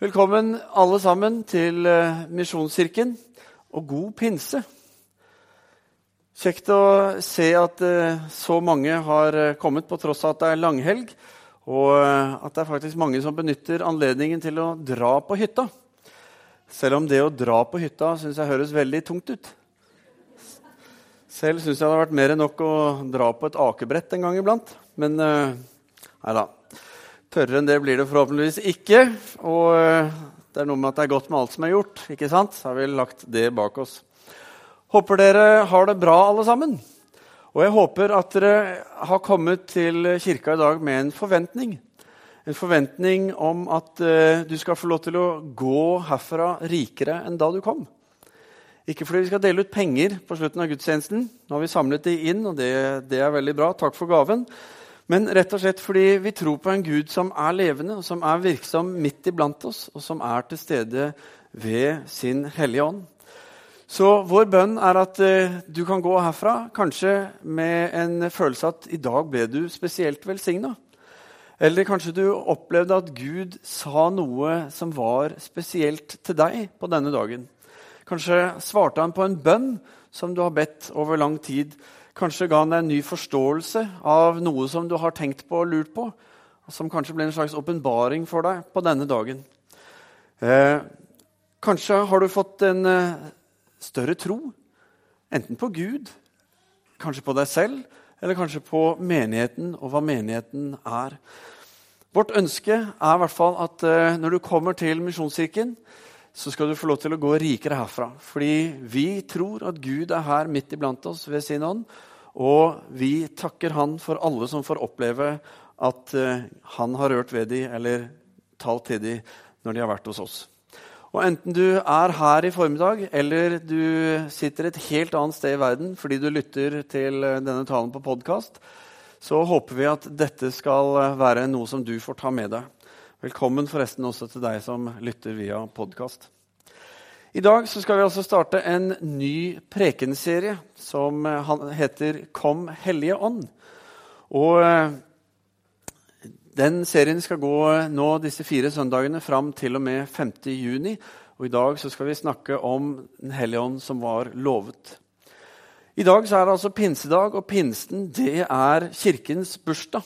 Velkommen alle sammen til eh, Misjonskirken, og god pinse. Kjekt å se at eh, så mange har eh, kommet på tross av at det er langhelg, og at det er faktisk mange som benytter anledningen til å dra på hytta. Selv om det å dra på hytta syns jeg høres veldig tungt ut. Selv syns jeg det hadde vært mer enn nok å dra på et akebrett en gang iblant. Men nei da. Tørrere enn det blir det forhåpentligvis ikke. Og eh, det er noe med at det er godt med alt som er gjort. ikke sant? Så har vi lagt det bak oss. Håper dere har det bra, alle sammen. Og jeg håper at dere har kommet til kirka i dag med en forventning. En forventning om at uh, du skal få lov til å gå herfra rikere enn da du kom. Ikke fordi vi skal dele ut penger på slutten av gudstjenesten. Nå har vi samlet de inn, og det, det er veldig bra. Takk for gaven. Men rett og slett fordi vi tror på en Gud som er levende, og som er virksom midt iblant oss, og som er til stede ved sin Hellige Ånd. Så vår bønn er at eh, du kan gå herfra kanskje med en følelse at i dag ble du spesielt velsigna. Eller kanskje du opplevde at Gud sa noe som var spesielt til deg på denne dagen. Kanskje svarte han på en bønn som du har bedt over lang tid. Kanskje ga han deg en ny forståelse av noe som du har tenkt på og lurt på, og som kanskje ble en slags åpenbaring for deg på denne dagen. Eh, kanskje har du fått en eh, større tro, enten på Gud, kanskje på deg selv, eller kanskje på menigheten og hva menigheten er. Vårt ønske er i hvert fall at eh, når du kommer til Misjonskirken, så skal du få lov til å gå rikere herfra. Fordi vi tror at Gud er her midt iblant oss ved sin ånd. Og vi takker Han for alle som får oppleve at uh, Han har rørt ved dem eller talt til dem når de har vært hos oss. Og Enten du er her i formiddag eller du sitter et helt annet sted i verden fordi du lytter til eh, denne talen på podkast, så håper vi at dette skal være noe som du får ta med deg. Velkommen forresten også til deg som lytter via podkast. I dag skal vi altså starte en ny prekenserie som eh, heter 'Kom Hellige Ånd'. Og eh, Den serien skal gå nå disse fire søndagene fram til og med 5. juni. Og I dag skal vi snakke om Den hellige ånd som var lovet. I dag er det altså pinsedag, og pinsten det er kirkens bursdag.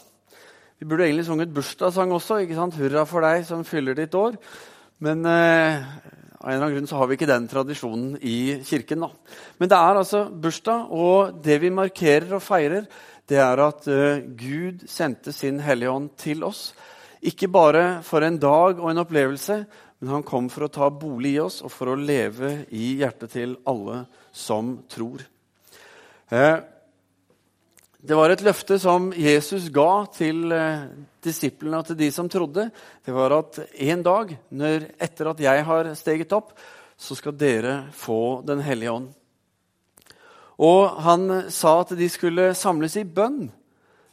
Vi burde egentlig sunget bursdagssang også. ikke sant? Hurra for deg som fyller ditt år. Men eh, av en eller annen grunn så har vi ikke den tradisjonen i kirken. da. Men det er altså bursdag, og det vi markerer og feirer, det er at eh, Gud sendte sin Hellige Ånd til oss. Ikke bare for en dag og en opplevelse, men han kom for å ta bolig i oss og for å leve i hjertet til alle som tror. Uh, det var et løfte som Jesus ga til eh, disiplene og til de som trodde. Det var at en dag, når, etter at jeg har steget opp, så skal dere få Den hellige ånd. Og han sa at de skulle samles i bønn.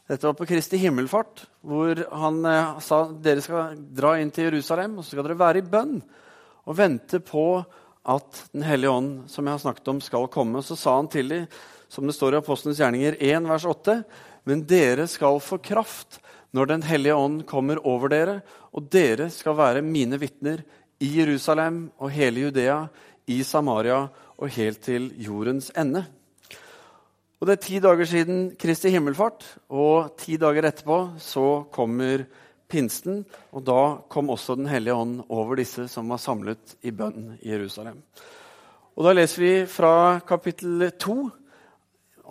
Dette var på Kristi himmelfart, hvor han eh, sa dere skal dra inn til Jerusalem og så skal dere være i bønn og vente på at Den hellige ånd som jeg har snakket om, skal komme. Så sa han til dem som det står i Apostlenes gjerninger 1, vers 8. Men dere skal få kraft når Den hellige ånd kommer over dere, og dere skal være mine vitner i Jerusalem og hele Judea, i Samaria og helt til jordens ende. Og Det er ti dager siden Kristi himmelfart, og ti dager etterpå så kommer pinsten. Og da kom også Den hellige ånd over disse som var samlet i bønn i Jerusalem. Og Da leser vi fra kapittel 2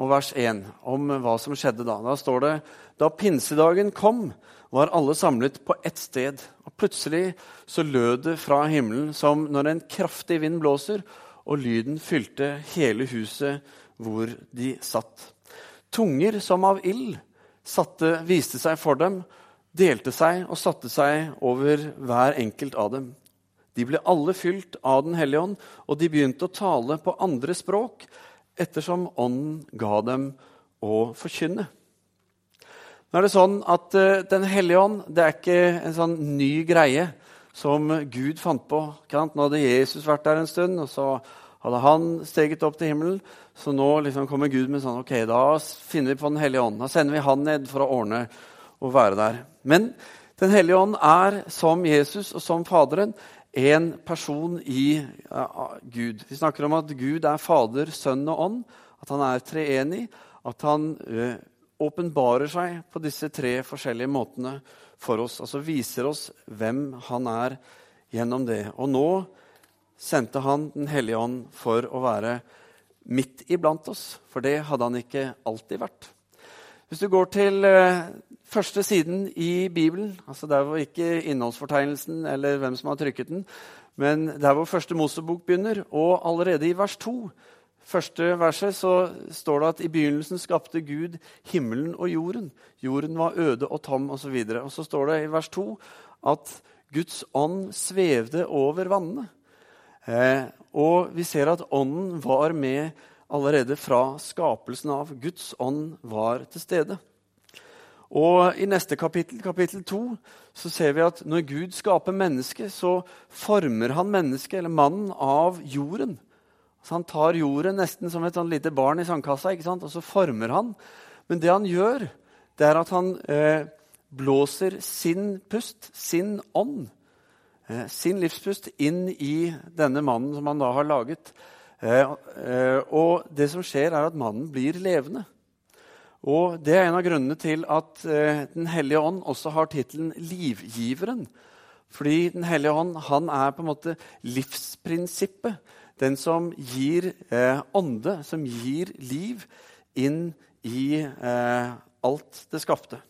og vers 1 om hva som skjedde da. Da står det da pinsedagen kom, var alle samlet på ett sted. Og plutselig så lød det fra himmelen som når en kraftig vind blåser, og lyden fylte hele huset hvor de satt. Tunger som av ild satte, viste seg for dem, delte seg og satte seg over hver enkelt av dem. De ble alle fylt av Den hellige ånd, og de begynte å tale på andre språk ettersom Ånden ga dem å forkynne. Nå er det sånn at uh, Den hellige ånd det er ikke en sånn ny greie som Gud fant på. Nå hadde Jesus vært der en stund, og så hadde han steget opp til himmelen. Så nå liksom kommer Gud med sånn Ok, da finner vi på Den hellige ånd. Da sender vi han ned for å ordne og være der. Men Den hellige ånd er som Jesus og som Faderen en person i uh, Gud. Vi snakker om at Gud er Fader, Sønn og Ånd, at han er treenig, at han uh, åpenbarer seg på disse tre forskjellige måtene for oss. Altså viser oss hvem han er gjennom det. Og nå sendte han Den hellige ånd for å være midt iblant oss, for det hadde han ikke alltid vært. Hvis du går til uh, første siden i Bibelen, altså der hvor ikke innholdsfortegnelsen eller hvem som har trykket den, men der hvor første Mosebok begynner, og allerede i vers 2 første verset så står det at i begynnelsen skapte Gud himmelen og jorden. Jorden var øde og tom osv. Og, så og så står det i vers 2 at Guds ånd svevde over vannene. Eh, og vi ser at ånden var med allerede fra skapelsen av. Guds ånd var til stede. Og I neste kapittel, kapittel 2, så ser vi at når Gud skaper mennesket, så former han mennesket, eller mannen, av jorden. Så Han tar jorden nesten som et sånn lite barn i sandkassa, ikke sant? og så former han. Men det han gjør, det er at han eh, blåser sin pust, sin ånd, eh, sin livspust, inn i denne mannen som han da har laget. Eh, eh, og det som skjer, er at mannen blir levende. Og Det er en av grunnene til at eh, Den hellige ånd også har tittelen livgiveren. Fordi Den hellige ånd han er på en måte livsprinsippet. Den som gir eh, ånde, som gir liv inn i eh, alt det skapte.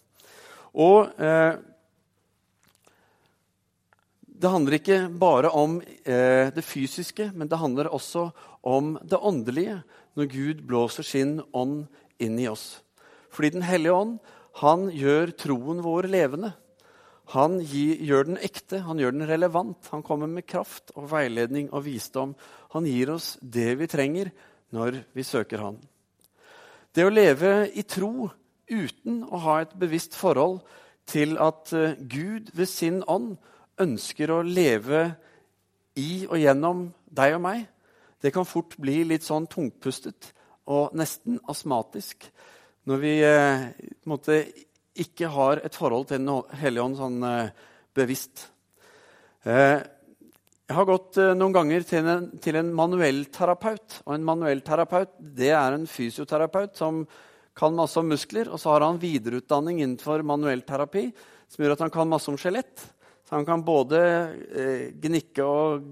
Og eh, det handler ikke bare om eh, det fysiske, men det handler også om det åndelige når Gud blåser sin ånd inn i oss. Fordi Den hellige ånd han gjør troen vår levende. Han gir, gjør den ekte, han gjør den relevant. Han kommer med kraft og veiledning og visdom. Han gir oss det vi trenger når vi søker Han. Det å leve i tro uten å ha et bevisst forhold til at eh, Gud ved sin ånd ønsker å leve i og gjennom deg og meg, det kan fort bli litt sånn tungpustet og nesten astmatisk når vi eh, måte, ikke har et forhold til Den hellige ånd sånn eh, bevisst. Eh, jeg har gått noen ganger til en, til en manuellterapeut. Og en manuellterapeut det er en fysioterapeut som kan masse om muskler. Og så har han videreutdanning innenfor manuellterapi som gjør at han kan masse om skjelett. Så han kan både eh, gnikke og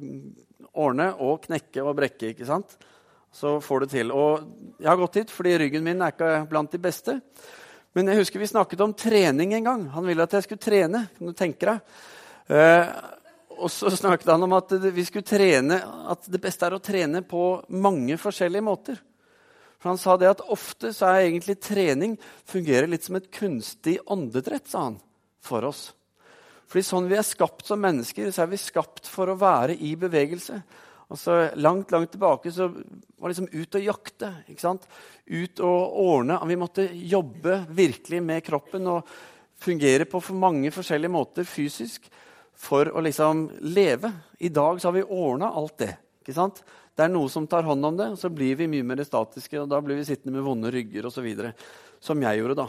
ordne og knekke og brekke. ikke sant? Så får du til. Og jeg har gått hit fordi ryggen min er ikke blant de beste. Men jeg husker vi snakket om trening en gang. Han ville at jeg skulle trene. kan du tenke deg. Eh, og så snakket han om at vi skulle trene, at det beste er å trene på mange forskjellige måter. For Han sa det at ofte så er egentlig trening fungerer litt som et kunstig åndedrett, sa han, for oss. Fordi sånn vi er skapt som mennesker, så er vi skapt for å være i bevegelse. Og så Langt langt tilbake så var det liksom ut og jakte. ikke sant? Ut og ordne. Vi måtte jobbe virkelig med kroppen og fungere på for mange forskjellige måter fysisk for å liksom leve. I dag så har vi ordna alt det. ikke sant? Det er noe som tar hånd om det, og så blir vi mye mer statiske. og Da blir vi sittende med vonde rygger osv. Som jeg gjorde da.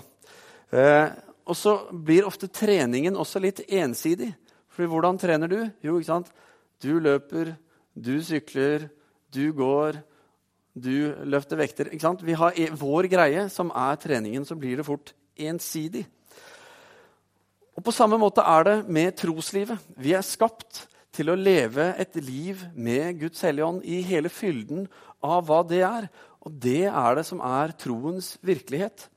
Eh, og så blir ofte treningen også litt ensidig. For hvordan trener du? Jo, ikke sant? Du løper du sykler, du går, du løfter vekter. Vi har e, vår greie, som er treningen. Så blir det fort ensidig. Og På samme måte er det med troslivet. Vi er skapt til å leve et liv med Guds hellige ånd i hele fylden av hva det er. Og det er det som er troens virkelighet.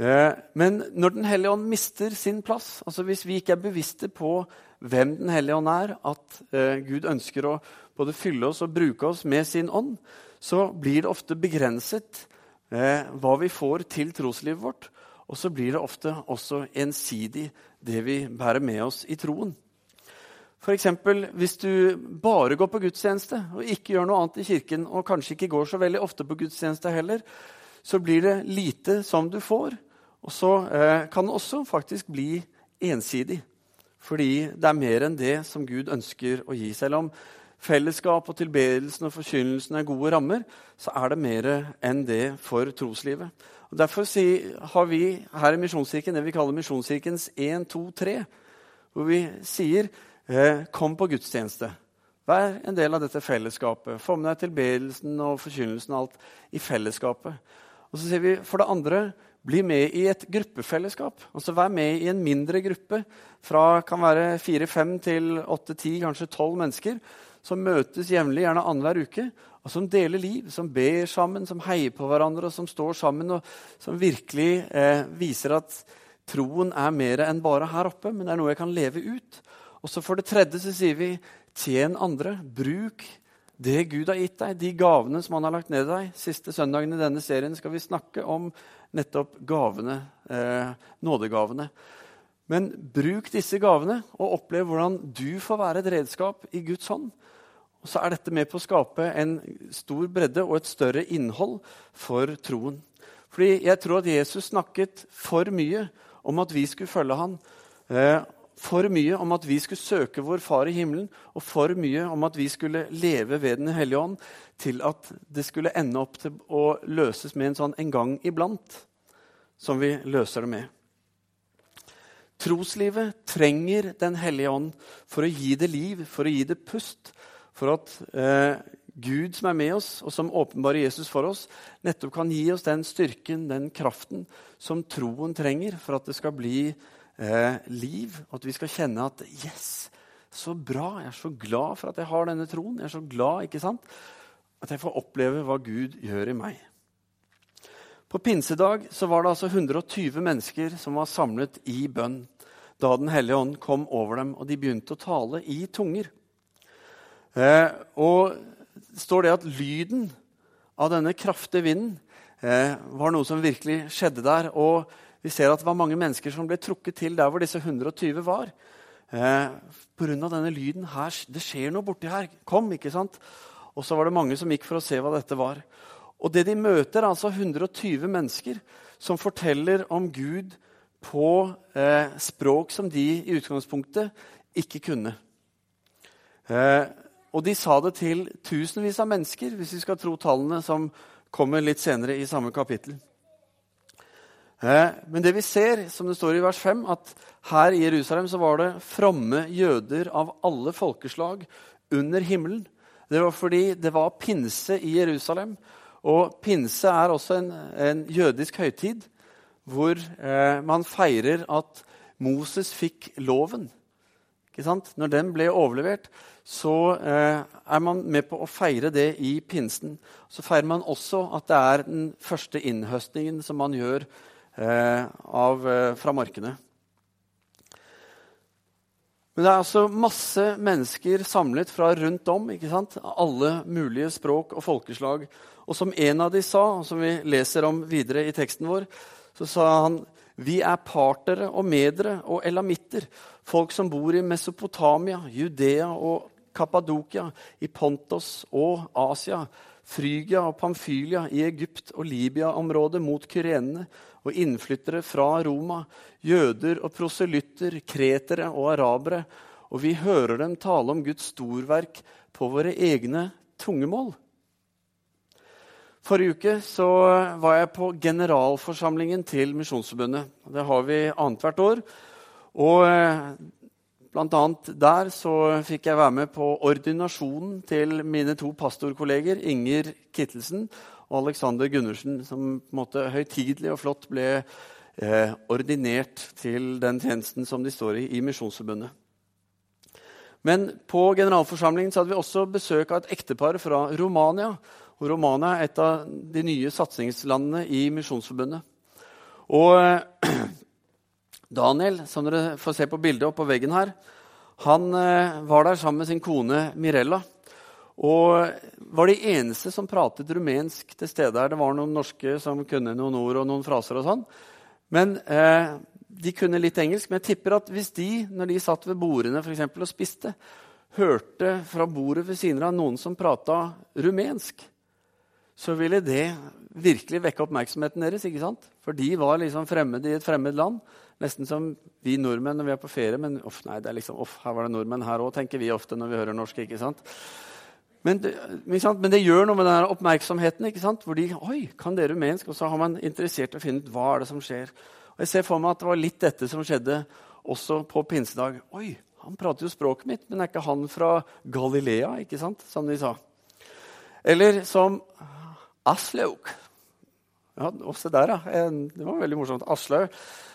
Eh, men når Den hellige ånd mister sin plass, altså hvis vi ikke er bevisste på hvem Den hellige ånd er, at eh, Gud ønsker å både fylle oss og bruke oss med sin ånd, så blir det ofte begrenset eh, hva vi får til troslivet vårt. Og så blir det ofte også ensidig, det vi bærer med oss i troen. F.eks. hvis du bare går på gudstjeneste og ikke gjør noe annet i kirken, og kanskje ikke går så veldig ofte på gudstjeneste heller, så blir det lite som du får. Og så eh, kan det også faktisk bli ensidig. Fordi det er mer enn det som Gud ønsker å gi. Selv om, fellesskap og tilbedelsen og forkynnelsen er gode rammer, så er det mer enn det for troslivet. Og Derfor har vi her i Misjonskirken det vi kaller Misjonskirkens 1, 2, 3. Hvor vi sier eh, 'kom på gudstjeneste'. Vær en del av dette fellesskapet. Få med deg tilbedelsen og forkynnelsen og alt i fellesskapet. Og så sier vi for det andre bli med i et gruppefellesskap. Altså Vær med i en mindre gruppe fra kan være fire-fem til åtte-ti, kanskje tolv mennesker, som møtes jevnlig, gjerne annenhver uke, og som deler liv, som ber sammen, som heier på hverandre, og som står sammen, og som virkelig eh, viser at troen er mer enn bare her oppe, men det er noe jeg kan leve ut. Og så For det tredje så sier vi tjen andre. Bruk det Gud har gitt deg, de gavene som han har lagt ned i deg. Siste søndagen i denne serien skal vi snakke om nettopp gavene, eh, nådegavene. Men bruk disse gavene og opplev hvordan du får være et redskap i Guds hånd. Og så er dette med på å skape en stor bredde og et større innhold for troen. Fordi jeg tror at Jesus snakket for mye om at vi skulle følge han. Eh, for mye om at vi skulle søke vår Far i himmelen, og for mye om at vi skulle leve ved Den hellige ånd, til at det skulle ende opp til å løses med en sånn en gang iblant, som vi løser det med. Troslivet trenger Den hellige ånd for å gi det liv, for å gi det pust, for at eh, Gud som er med oss, og som åpenbarer Jesus for oss, nettopp kan gi oss den styrken, den kraften, som troen trenger for at det skal bli eh, liv. At vi skal kjenne at Yes, så bra! Jeg er så glad for at jeg har denne troen. Jeg er så glad ikke sant? at jeg får oppleve hva Gud gjør i meg. På pinsedag så var det altså 120 mennesker som var samlet i bønn da Den hellige ånd kom over dem, og de begynte å tale i tunger. Eh, og står det at lyden av denne kraftige vinden eh, var noe som virkelig skjedde der. Og vi ser at det var mange mennesker som ble trukket til der hvor disse 120 var. Eh, Pga. denne lyden. Her, det skjer noe borti her. Kom! ikke sant? Og så var det mange som gikk for å se hva dette var. Og det de møter, er altså 120 mennesker som forteller om Gud på eh, språk som de i utgangspunktet ikke kunne. Eh, og de sa det til tusenvis av mennesker, hvis vi skal tro tallene som kommer litt senere i samme kapittel. Eh, men det vi ser, som det står i vers 5, at her i Jerusalem så var det fromme jøder av alle folkeslag under himmelen. Det var fordi det var pinse i Jerusalem. Og pinse er også en, en jødisk høytid hvor eh, man feirer at Moses fikk loven. Når den ble overlevert, så eh, er man med på å feire det i pinsen. Så feirer man også at det er den første innhøstningen som man gjør av, eh, fra markene. Men det er altså masse mennesker samlet fra rundt om. ikke sant? Alle mulige språk og folkeslag. Og som en av de sa, som vi leser om videre i teksten vår, så sa han vi er partere og medere og elamitter, folk som bor i Mesopotamia, Judea og Kappadokia, i Pontos og Asia, Frygia og Pamfylia, i Egypt og Libya-området mot kyrenene, og innflyttere fra Roma, jøder og proselytter, kretere og arabere. Og vi hører dem tale om Guds storverk på våre egne tungemål. Forrige uke så var jeg på generalforsamlingen til Misjonsforbundet. Det har vi annethvert år. Og eh, blant annet der så fikk jeg være med på ordinasjonen til mine to pastorkolleger, Inger Kittelsen og Alexander Gundersen, som på en måte høytidelig og flott ble eh, ordinert til den tjenesten som de står i i Misjonsforbundet. Men på generalforsamlingen så hadde vi også besøk av et ektepar fra Romania og Romania er et av de nye satsingslandene i Misjonsforbundet. Og eh, Daniel, som dere får se på bildet oppå veggen her, han eh, var der sammen med sin kone Mirella. Og var de eneste som pratet rumensk til stede her. Det var noen norske som kunne noen ord og noen fraser og sånn. Men eh, de kunne litt engelsk. Men jeg tipper at hvis de, når de satt ved bordene for eksempel, og spiste, hørte fra bordet ved siden av noen som prata rumensk, så ville det virkelig vekke oppmerksomheten deres. ikke sant? For de var liksom fremmede i et fremmed land. Nesten som vi nordmenn når vi er på ferie. Men off, nei, det er liksom, off, her var det nordmenn her òg, tenker vi ofte når vi hører norsk. ikke sant? Men det, men det, gjør noe med den oppmerksomheten. ikke sant? Hvor de Oi, kan dere rumensk? Og så har man interessert i å finne ut hva er det som skjer. Og Jeg ser for meg at det var litt dette som skjedde også på pinsedag. Oi, han prater jo språket mitt, men er ikke han fra Galilea? ikke sant? Som de sa. Eller som Aslaug. Ja, også der, ja. Det var veldig morsomt. Aslaug.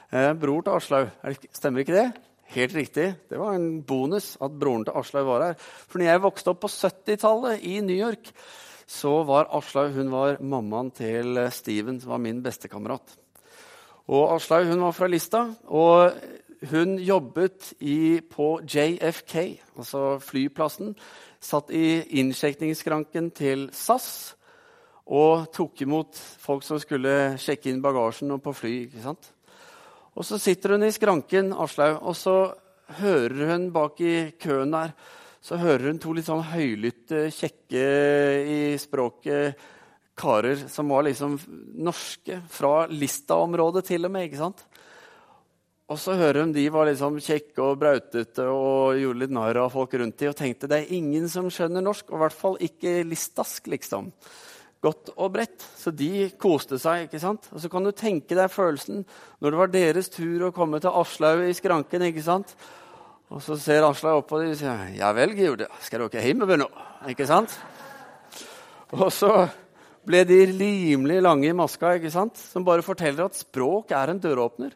Eh, bror til Aslaug. Stemmer ikke det? Helt riktig. Det var en bonus at broren til Aslaug var her. For når jeg vokste opp på 70-tallet i New York, så var Aslaug hun var mammaen til Steven, som var min bestekamerat. Og Aslaug hun var fra Lista, og hun jobbet i, på JFK, altså flyplassen. Satt i innsjekningsskranken til SAS og tok imot folk som skulle sjekke inn bagasjen og på fly. ikke sant? Og Så sitter hun i skranken, Aslaug, og så hører hun bak i køen der så hører hun to litt sånn høylytte, kjekke i språket karer som var liksom norske, fra Lista-området til og med. ikke sant? Og så hører hun de var liksom kjekke og brautete og gjorde litt narr av folk rundt dem og tenkte det er ingen som skjønner norsk, og i hvert fall ikke listask, liksom godt og bredt. Så de koste seg. ikke sant? Og Så kan du tenke deg følelsen når det var deres tur å komme til Aslaug i skranken. ikke sant? Og så ser Aslaug opp på dem og sier ja vel, Gud, skal dere hjem nå? Ikke sant? Og så ble de rimelig lange i maska, ikke sant? som bare forteller at språk er en døråpner.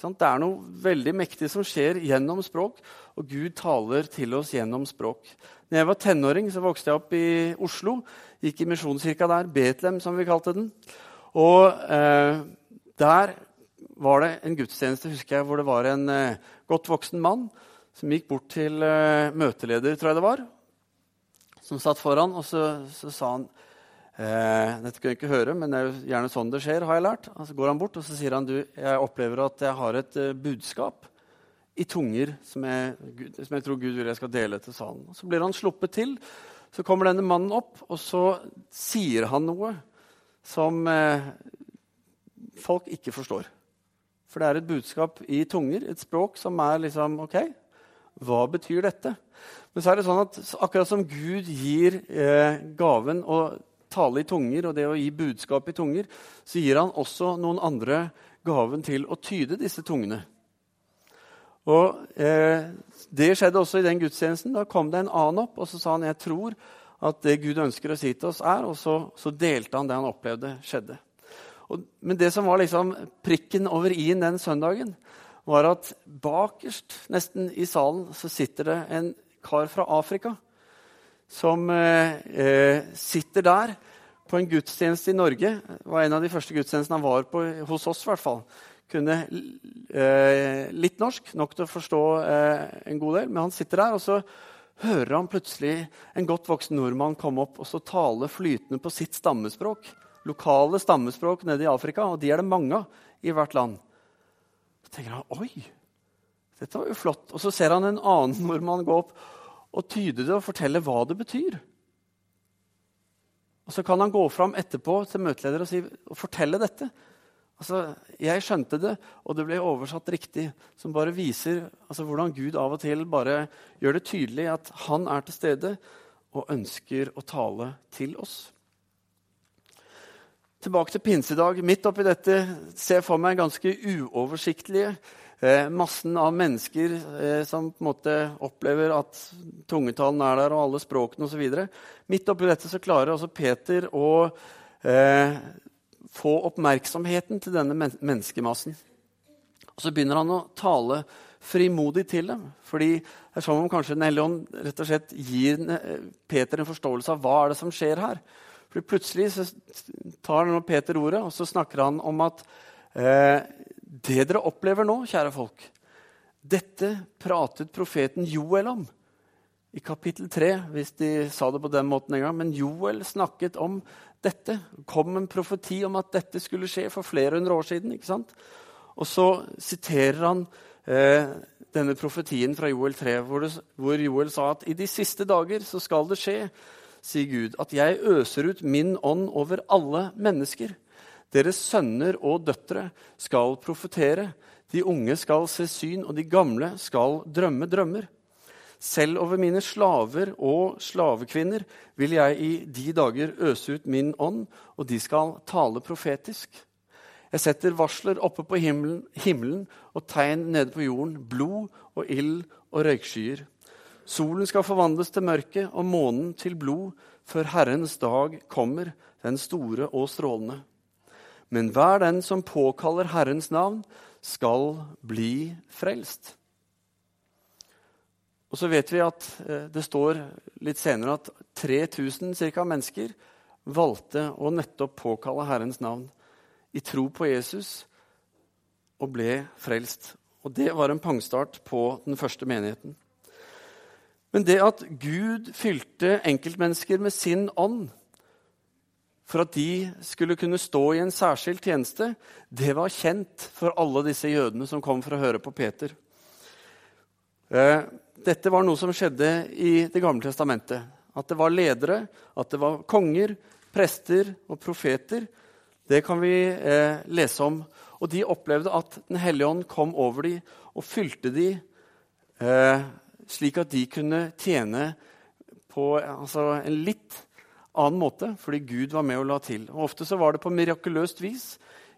Det er noe veldig mektig som skjer gjennom språk, og Gud taler til oss gjennom språk. Når jeg var tenåring, så vokste jeg opp i Oslo. Gikk i misjonskirka der, Betlehem, som vi kalte den. Og eh, der var det en gudstjeneste husker jeg, hvor det var en eh, godt voksen mann som gikk bort til eh, møteleder, tror jeg det var, som satt foran, og så, så sa han eh, Dette kunne jeg ikke høre, men det er jo gjerne sånn det skjer, har jeg lært. Og så går han bort og så sier han, du, jeg opplever at jeg har et eh, budskap i tunger som jeg, som jeg, tror Gud vil jeg skal dele til salen. Og så blir han sluppet til så kommer denne mannen opp, og så sier han noe som eh, folk ikke forstår. For det er et budskap i tunger, et språk som er liksom OK, hva betyr dette? Men så er det sånn at akkurat som Gud gir eh, gaven å tale i tunger og det å gi budskap i tunger, så gir han også noen andre gaven til å tyde disse tungene. Og eh, Det skjedde også i den gudstjenesten. Da kom det en annen opp og så sa han, jeg tror at det Gud ønsker å si til oss, er Og så, så delte han det han opplevde skjedde. Og, men det som var liksom prikken over i-en den søndagen, var at bakerst nesten i salen så sitter det en kar fra Afrika som eh, eh sitter der på en gudstjeneste i Norge. Det var en av de første gudstjenestene han var på hos oss. I hvert fall kunne eh, litt norsk, nok til å forstå eh, en god del. Men han sitter der, og så hører han plutselig en godt voksen nordmann komme opp og så tale flytende på sitt stammespråk. Lokale stammespråk nede i Afrika, og de er det mange av i hvert land. Så tenker han oi, dette var jo flott. Og så ser han en annen nordmann gå opp og tyde det og fortelle hva det betyr. Og Så kan han gå fram etterpå til møteleder og, si, og fortelle dette. Altså, Jeg skjønte det, og det ble oversatt riktig. Som bare viser altså, hvordan Gud av og til bare gjør det tydelig at han er til stede og ønsker å tale til oss. Tilbake til pinsedag. Midt oppi dette ser jeg for meg ganske uoversiktlige eh, massen av mennesker eh, som på en måte opplever at tungetalen er der, og alle språkene osv. Midt oppi dette så klarer altså Peter å eh, få oppmerksomheten til denne men menneskemassen. Og Så begynner han å tale frimodig til dem. fordi det er som om kanskje Den hellige ånd rett og slett gir Peter en forståelse av hva er det som skjer her. Fordi Plutselig så tar Peter ordet, og så snakker han om at eh, det dere opplever nå, kjære folk, dette pratet profeten Joel om i kapittel 3, hvis de sa det på den måten en gang. Men Joel snakket om dette. kom en profeti om at dette skulle skje for flere hundre år siden. ikke sant? Og så siterer han eh, denne profetien fra Joel 3, hvor, det, hvor, Joel sa at i de siste dager så skal det skje sier Gud, at jeg øser ut min ånd over alle mennesker. Deres sønner og døtre skal profetere. De unge skal se syn, og de gamle skal drømme drømmer. Selv over mine slaver og slavekvinner vil jeg i de dager øse ut min ånd, og de skal tale profetisk. Jeg setter varsler oppe på himmelen, himmelen og tegn nede på jorden, blod og ild og røykskyer. Solen skal forvandles til mørke og månen til blod før Herrens dag kommer, den store og strålende. Men hver den som påkaller Herrens navn, skal bli frelst. Og så vet vi at eh, det står litt senere at 3000 cirka, mennesker valgte å nettopp påkalle Herrens navn i tro på Jesus og ble frelst. Og det var en pangstart på den første menigheten. Men det at Gud fylte enkeltmennesker med sin ånd for at de skulle kunne stå i en særskilt tjeneste, det var kjent for alle disse jødene som kom for å høre på Peter. Eh, dette var noe som skjedde i Det gamle testamentet. At det var ledere, at det var konger, prester og profeter. Det kan vi eh, lese om. Og de opplevde at Den hellige ånd kom over dem og fylte dem eh, slik at de kunne tjene på altså, en litt annen måte, fordi Gud var med og la til. Og Ofte så var det på mirakuløst vis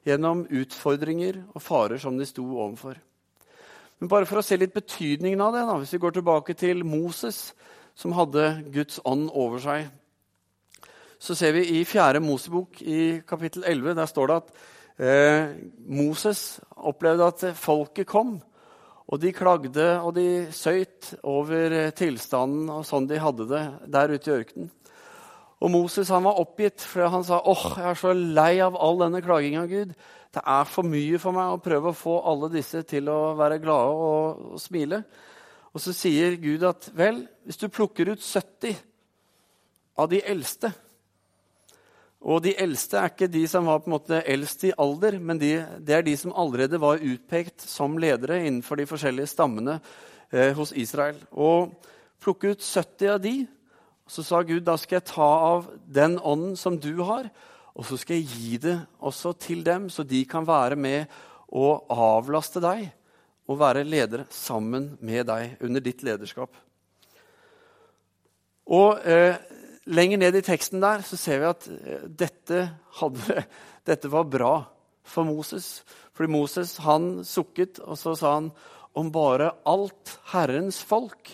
gjennom utfordringer og farer som de sto overfor. Men bare for å se litt betydningen av det, da, hvis vi går tilbake til Moses, som hadde Guds ånd over seg, så ser vi i 4. Mosebok i kapittel 11 der står det at eh, Moses opplevde at folket kom. Og de klagde og de søyt over tilstanden og sånn de hadde det der ute i ørkenen. Og Moses han var oppgitt, for han sa åh, jeg er så lei av all denne klaginga, Gud. Det er for mye for meg å prøve å få alle disse til å være glade og, og smile. Og så sier Gud at vel, hvis du plukker ut 70 av de eldste Og de eldste er ikke de som var på en måte eldst i alder, men de, det er de som allerede var utpekt som ledere innenfor de forskjellige stammene eh, hos Israel. Og plukke ut 70 av de, så sa Gud da skal jeg ta av den ånden som du har, og så skal jeg gi det også til dem, så de kan være med og avlaste deg og være ledere sammen med deg under ditt lederskap. Og eh, Lenger ned i teksten der så ser vi at eh, dette, hadde, dette var bra for Moses. Fordi Moses han sukket, og så sa han om bare alt Herrens folk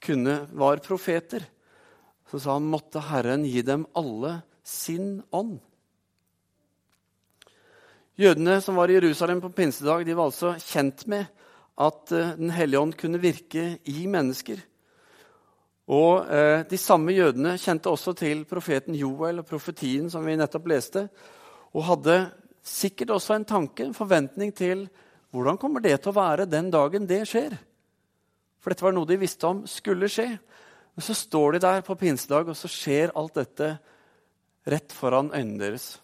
kunne, var profeter så sa han måtte Herren gi dem alle sin ånd. Jødene som var i Jerusalem på pinsedag, de var altså kjent med at eh, Den hellige ånd kunne virke i mennesker. Og eh, De samme jødene kjente også til profeten Joel og profetien som vi nettopp leste, og hadde sikkert også en tanke, en forventning til hvordan kommer det til å være den dagen det skjer. For dette var noe de visste om skulle skje. Men så står de der på pinsedag, og så skjer alt dette rett foran øynene deres.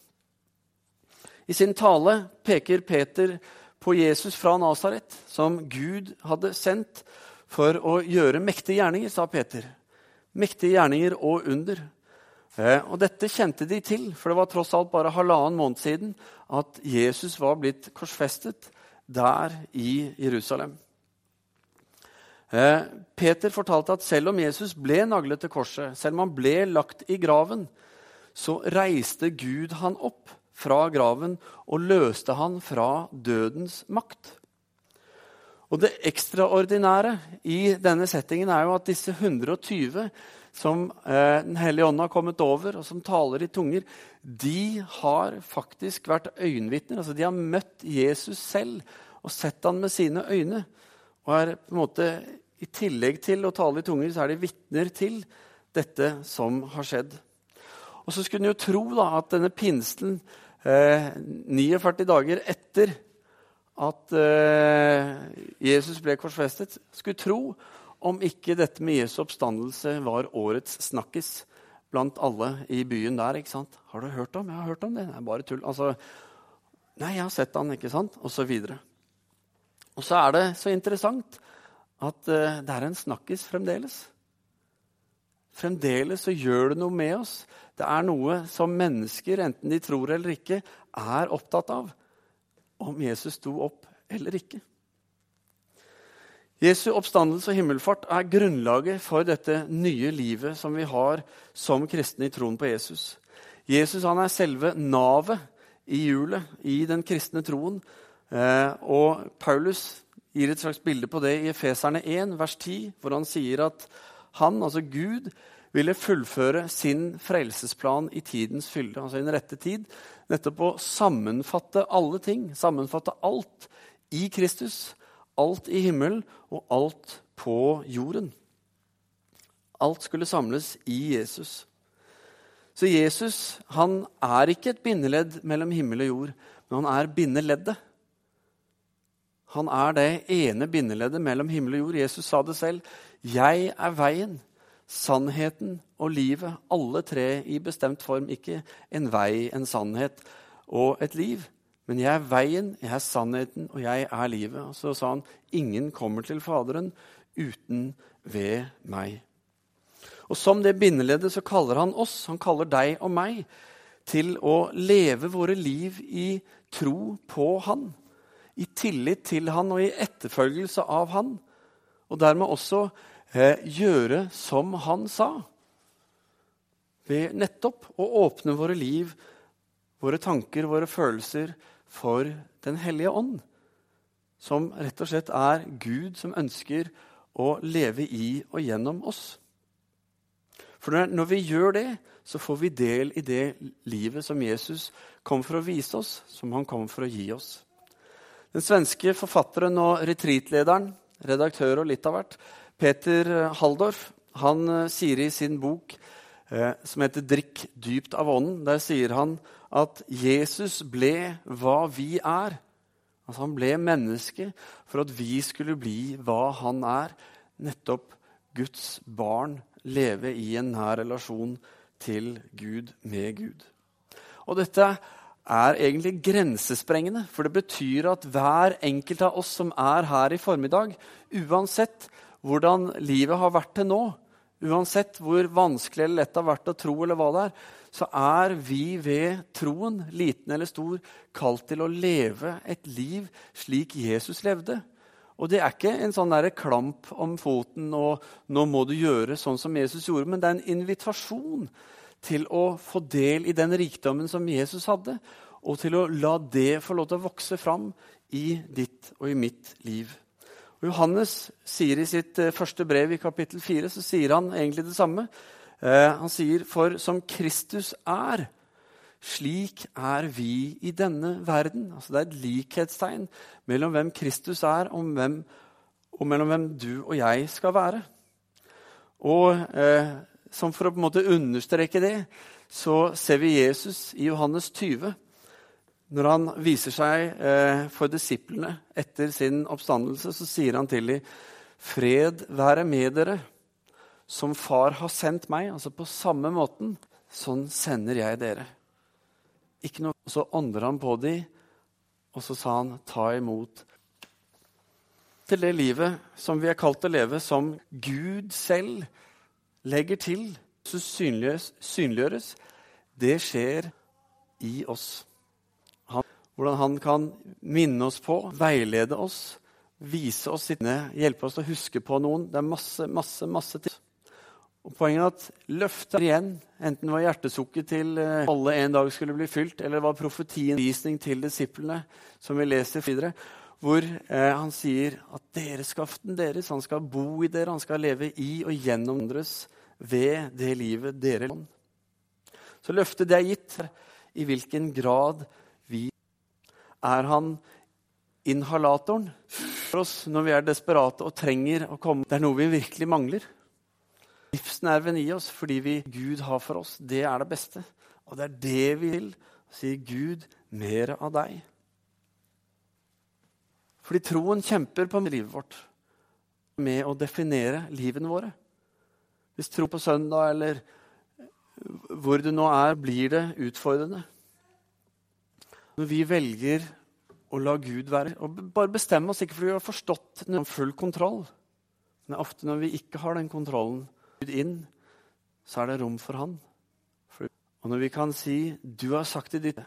I sin tale peker Peter på Jesus fra Nasaret, som Gud hadde sendt for å gjøre mektige gjerninger, sa Peter. Mektige gjerninger og under. Eh, og Dette kjente de til, for det var tross alt bare halvannen måned siden at Jesus var blitt korsfestet der i Jerusalem. Eh, Peter fortalte at selv om Jesus ble naglet til korset, selv om han ble lagt i graven, så reiste Gud han opp fra graven og løste han fra dødens makt. Og Det ekstraordinære i denne settingen er jo at disse 120 som eh, Den hellige ånd har kommet over, og som taler i tunger, de har faktisk vært øyenvitner. Altså, de har møtt Jesus selv og sett han med sine øyne og er på en måte i tillegg til å tale i tunger, så er de vitner til dette som har skjedd. Og så skulle en jo tro da, at denne pinsen, eh, 49 dager etter at eh, Jesus ble korsfestet, skulle tro om ikke dette med Jesu oppstandelse var årets snakkis blant alle i byen der. ikke sant? 'Har du hørt om?' 'Jeg har hørt om det.' Det er bare tull. Altså, 'Nei, jeg har sett han', ikke sant? Og så videre. Og så er det så interessant at eh, det er en snakkis fremdeles. Fremdeles så gjør det noe med oss. Det er noe som mennesker, enten de tror eller ikke, er opptatt av. Om Jesus sto opp eller ikke. Jesu oppstandelse og himmelfart er grunnlaget for dette nye livet som vi har som kristne i troen på Jesus. Jesus han er selve navet i hjulet i den kristne troen. Eh, og Paulus gir et slags bilde på det i Efeserne 1, vers 10, hvor han sier at han, altså Gud, ville fullføre sin frelsesplan i tidens fylde, altså i den rette tid. Nettopp å sammenfatte alle ting, sammenfatte alt i Kristus alt i himmelen og alt på jorden. Alt skulle samles i Jesus. Så Jesus han er ikke et bindeledd mellom himmel og jord, men han er bindeleddet. Han er det ene bindeleddet mellom himmel og jord. Jesus sa det selv. 'Jeg er veien, sannheten og livet'. Alle tre i bestemt form. Ikke en vei, en sannhet og et liv. Men jeg er veien, jeg er sannheten, og jeg er livet. Og så sa han, ingen kommer til Faderen uten ved meg. Og som det bindeleddet så kaller han oss, han kaller deg og meg, til å leve våre liv i tro på han. I tillit til han og i etterfølgelse av han. Og dermed også gjøre som han sa. Ved nettopp å åpne våre liv, våre tanker, våre følelser, for Den hellige ånd, som rett og slett er Gud som ønsker å leve i og gjennom oss. For når vi gjør det, så får vi del i det livet som Jesus kom for å vise oss, som han kom for å gi oss. Den svenske forfatteren og retreatlederen, redaktør og litt av hvert, Peter Haldorf, han eh, sier i sin bok eh, som heter 'Drikk dypt av ånden', der sier han at Jesus ble hva vi er. Altså Han ble menneske for at vi skulle bli hva han er. Nettopp Guds barn. Leve i en nær relasjon til Gud, med Gud. Og dette er egentlig grensesprengende, for det betyr at hver enkelt av oss som er her i formiddag, uansett hvordan livet har vært til nå, uansett hvor vanskelig eller lett det har vært å tro, eller hva det er, så er vi ved troen, liten eller stor, kalt til å leve et liv slik Jesus levde. Og det er ikke en sånn der klamp om foten og 'nå må du gjøre sånn som Jesus gjorde', men det er en invitasjon til å få del i den rikdommen som Jesus hadde, og til å la det få lov til å vokse fram i ditt og i mitt liv. Og Johannes sier i sitt eh, første brev i kapittel 4 så sier han egentlig det samme. Eh, han sier, 'For som Kristus er, slik er vi i denne verden'. Altså Det er et likhetstegn mellom hvem Kristus er, og, hvem, og mellom hvem du og jeg skal være. Og eh, som for å på en måte understreke det, så ser vi Jesus i Johannes 20. Når han viser seg eh, for disiplene etter sin oppstandelse, så sier han til dem, 'Fred være med dere'. Som far har sendt meg, altså på samme måten, sånn sender jeg dere. Ikke noe. Så ånder han på dem, og så sa han, ta imot. Til det livet som vi er kalt å leve, som Gud selv legger til, så synliggjøres, synliggjøres det skjer i oss. Hvordan han kan minne oss på, veilede oss, vise oss sittende, hjelpe oss til å huske på noen. Det er masse, masse, masse til. Og Poenget er at løftet igjen, enten det var hjertesukket til eh, alle en dag skulle bli fylt, eller det var profetien visning til disiplene, som vi leser videre, hvor eh, han sier at dereskaften deres, han skal bo i dere, han skal leve i og gjennom andres ved det livet dere lever. Så løftet det er gitt, i hvilken grad Er han inhalatoren for oss når vi er desperate og trenger å komme Det er noe vi virkelig mangler livsnerven i oss fordi vi, Gud har for oss, det er det beste. Og det er det vi vil. Sier Gud, mer av deg. Fordi troen kjemper på livet vårt med å definere livene våre. Hvis tro på søndag eller hvor du nå er, blir det utfordrende. Når vi velger å la Gud være og Bare bestemme oss ikke fordi vi har forstått full kontroll. Men ofte når vi ikke har den kontrollen, Gud inn så er det rom for Han. Og når vi kan si 'Du har sagt det ditt',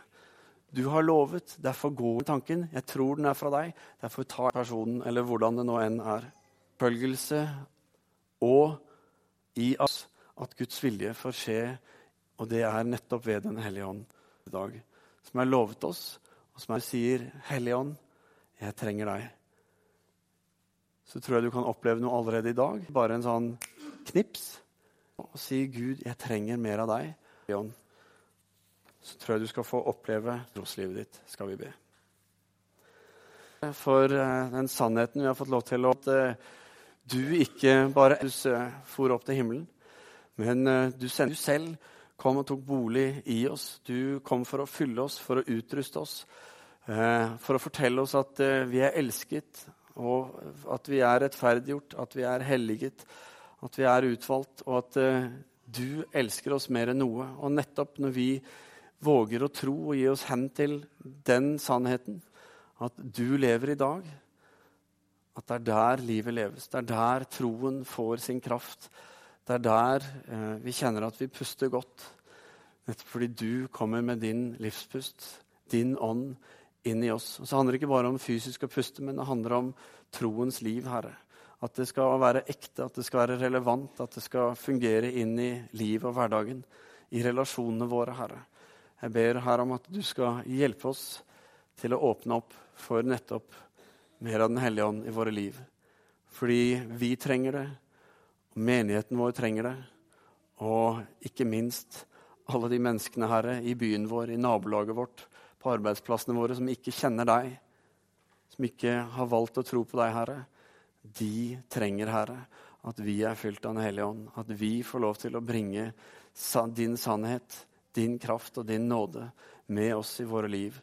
'Du har lovet', derfor går tanken. 'Jeg tror den er fra deg', derfor tar personen, eller hvordan det nå enn er. Følgelse og i oss at Guds vilje får skje, og det er nettopp ved Den hellige ånd i dag. Som er lovet oss, og som er sier 'Hellige ånd, jeg trenger deg'. Så tror jeg du kan oppleve noe allerede i dag. Bare en sånn knips. Og si 'Gud, jeg trenger mer av deg'. Ånd så tror jeg du skal få oppleve troslivet ditt, skal vi be. For uh, den sannheten vi har fått lov til, at uh, du ikke bare for opp til himmelen, men uh, du sender du selv, kom og tok bolig i oss. Du kom for å fylle oss, for å utruste oss, for å fortelle oss at vi er elsket, og at vi er rettferdiggjort, at vi er helliget, at vi er utvalgt, og at du elsker oss mer enn noe. Og nettopp når vi våger å tro og gi oss hen til den sannheten, at du lever i dag, at det er der livet leves. Det er der troen får sin kraft. Det er der eh, vi kjenner at vi puster godt. Nettopp fordi du kommer med din livspust, din ånd, inn i oss. Og så handler det ikke bare om fysisk å puste, men det handler om troens liv, Herre. At det skal være ekte, at det skal være relevant, at det skal fungere inn i livet og hverdagen. I relasjonene våre, Herre. Jeg ber her om at du skal hjelpe oss til å åpne opp for nettopp mer av Den hellige ånd i våre liv. Fordi vi trenger det, menigheten vår trenger det. Og ikke minst alle de menneskene Herre, i byen vår, i nabolaget vårt, på arbeidsplassene våre, som ikke kjenner deg, som ikke har valgt å tro på deg, Herre. De trenger, Herre, at vi er fylt av Den hellige ånd. At vi får lov til å bringe din sannhet din kraft og din nåde med oss i våre liv.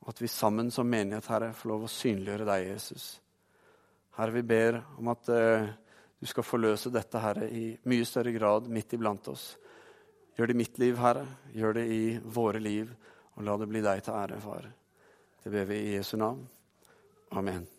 Og at vi sammen som menighet, Herre, får lov å synliggjøre deg, Jesus. Herre, vi ber om at uh, du skal forløse dette, Herre, i mye større grad midt iblant oss. Gjør det i mitt liv, Herre. Gjør det i våre liv. Og la det bli deg til ære, Far. Det ber vi i Jesu navn. Amen.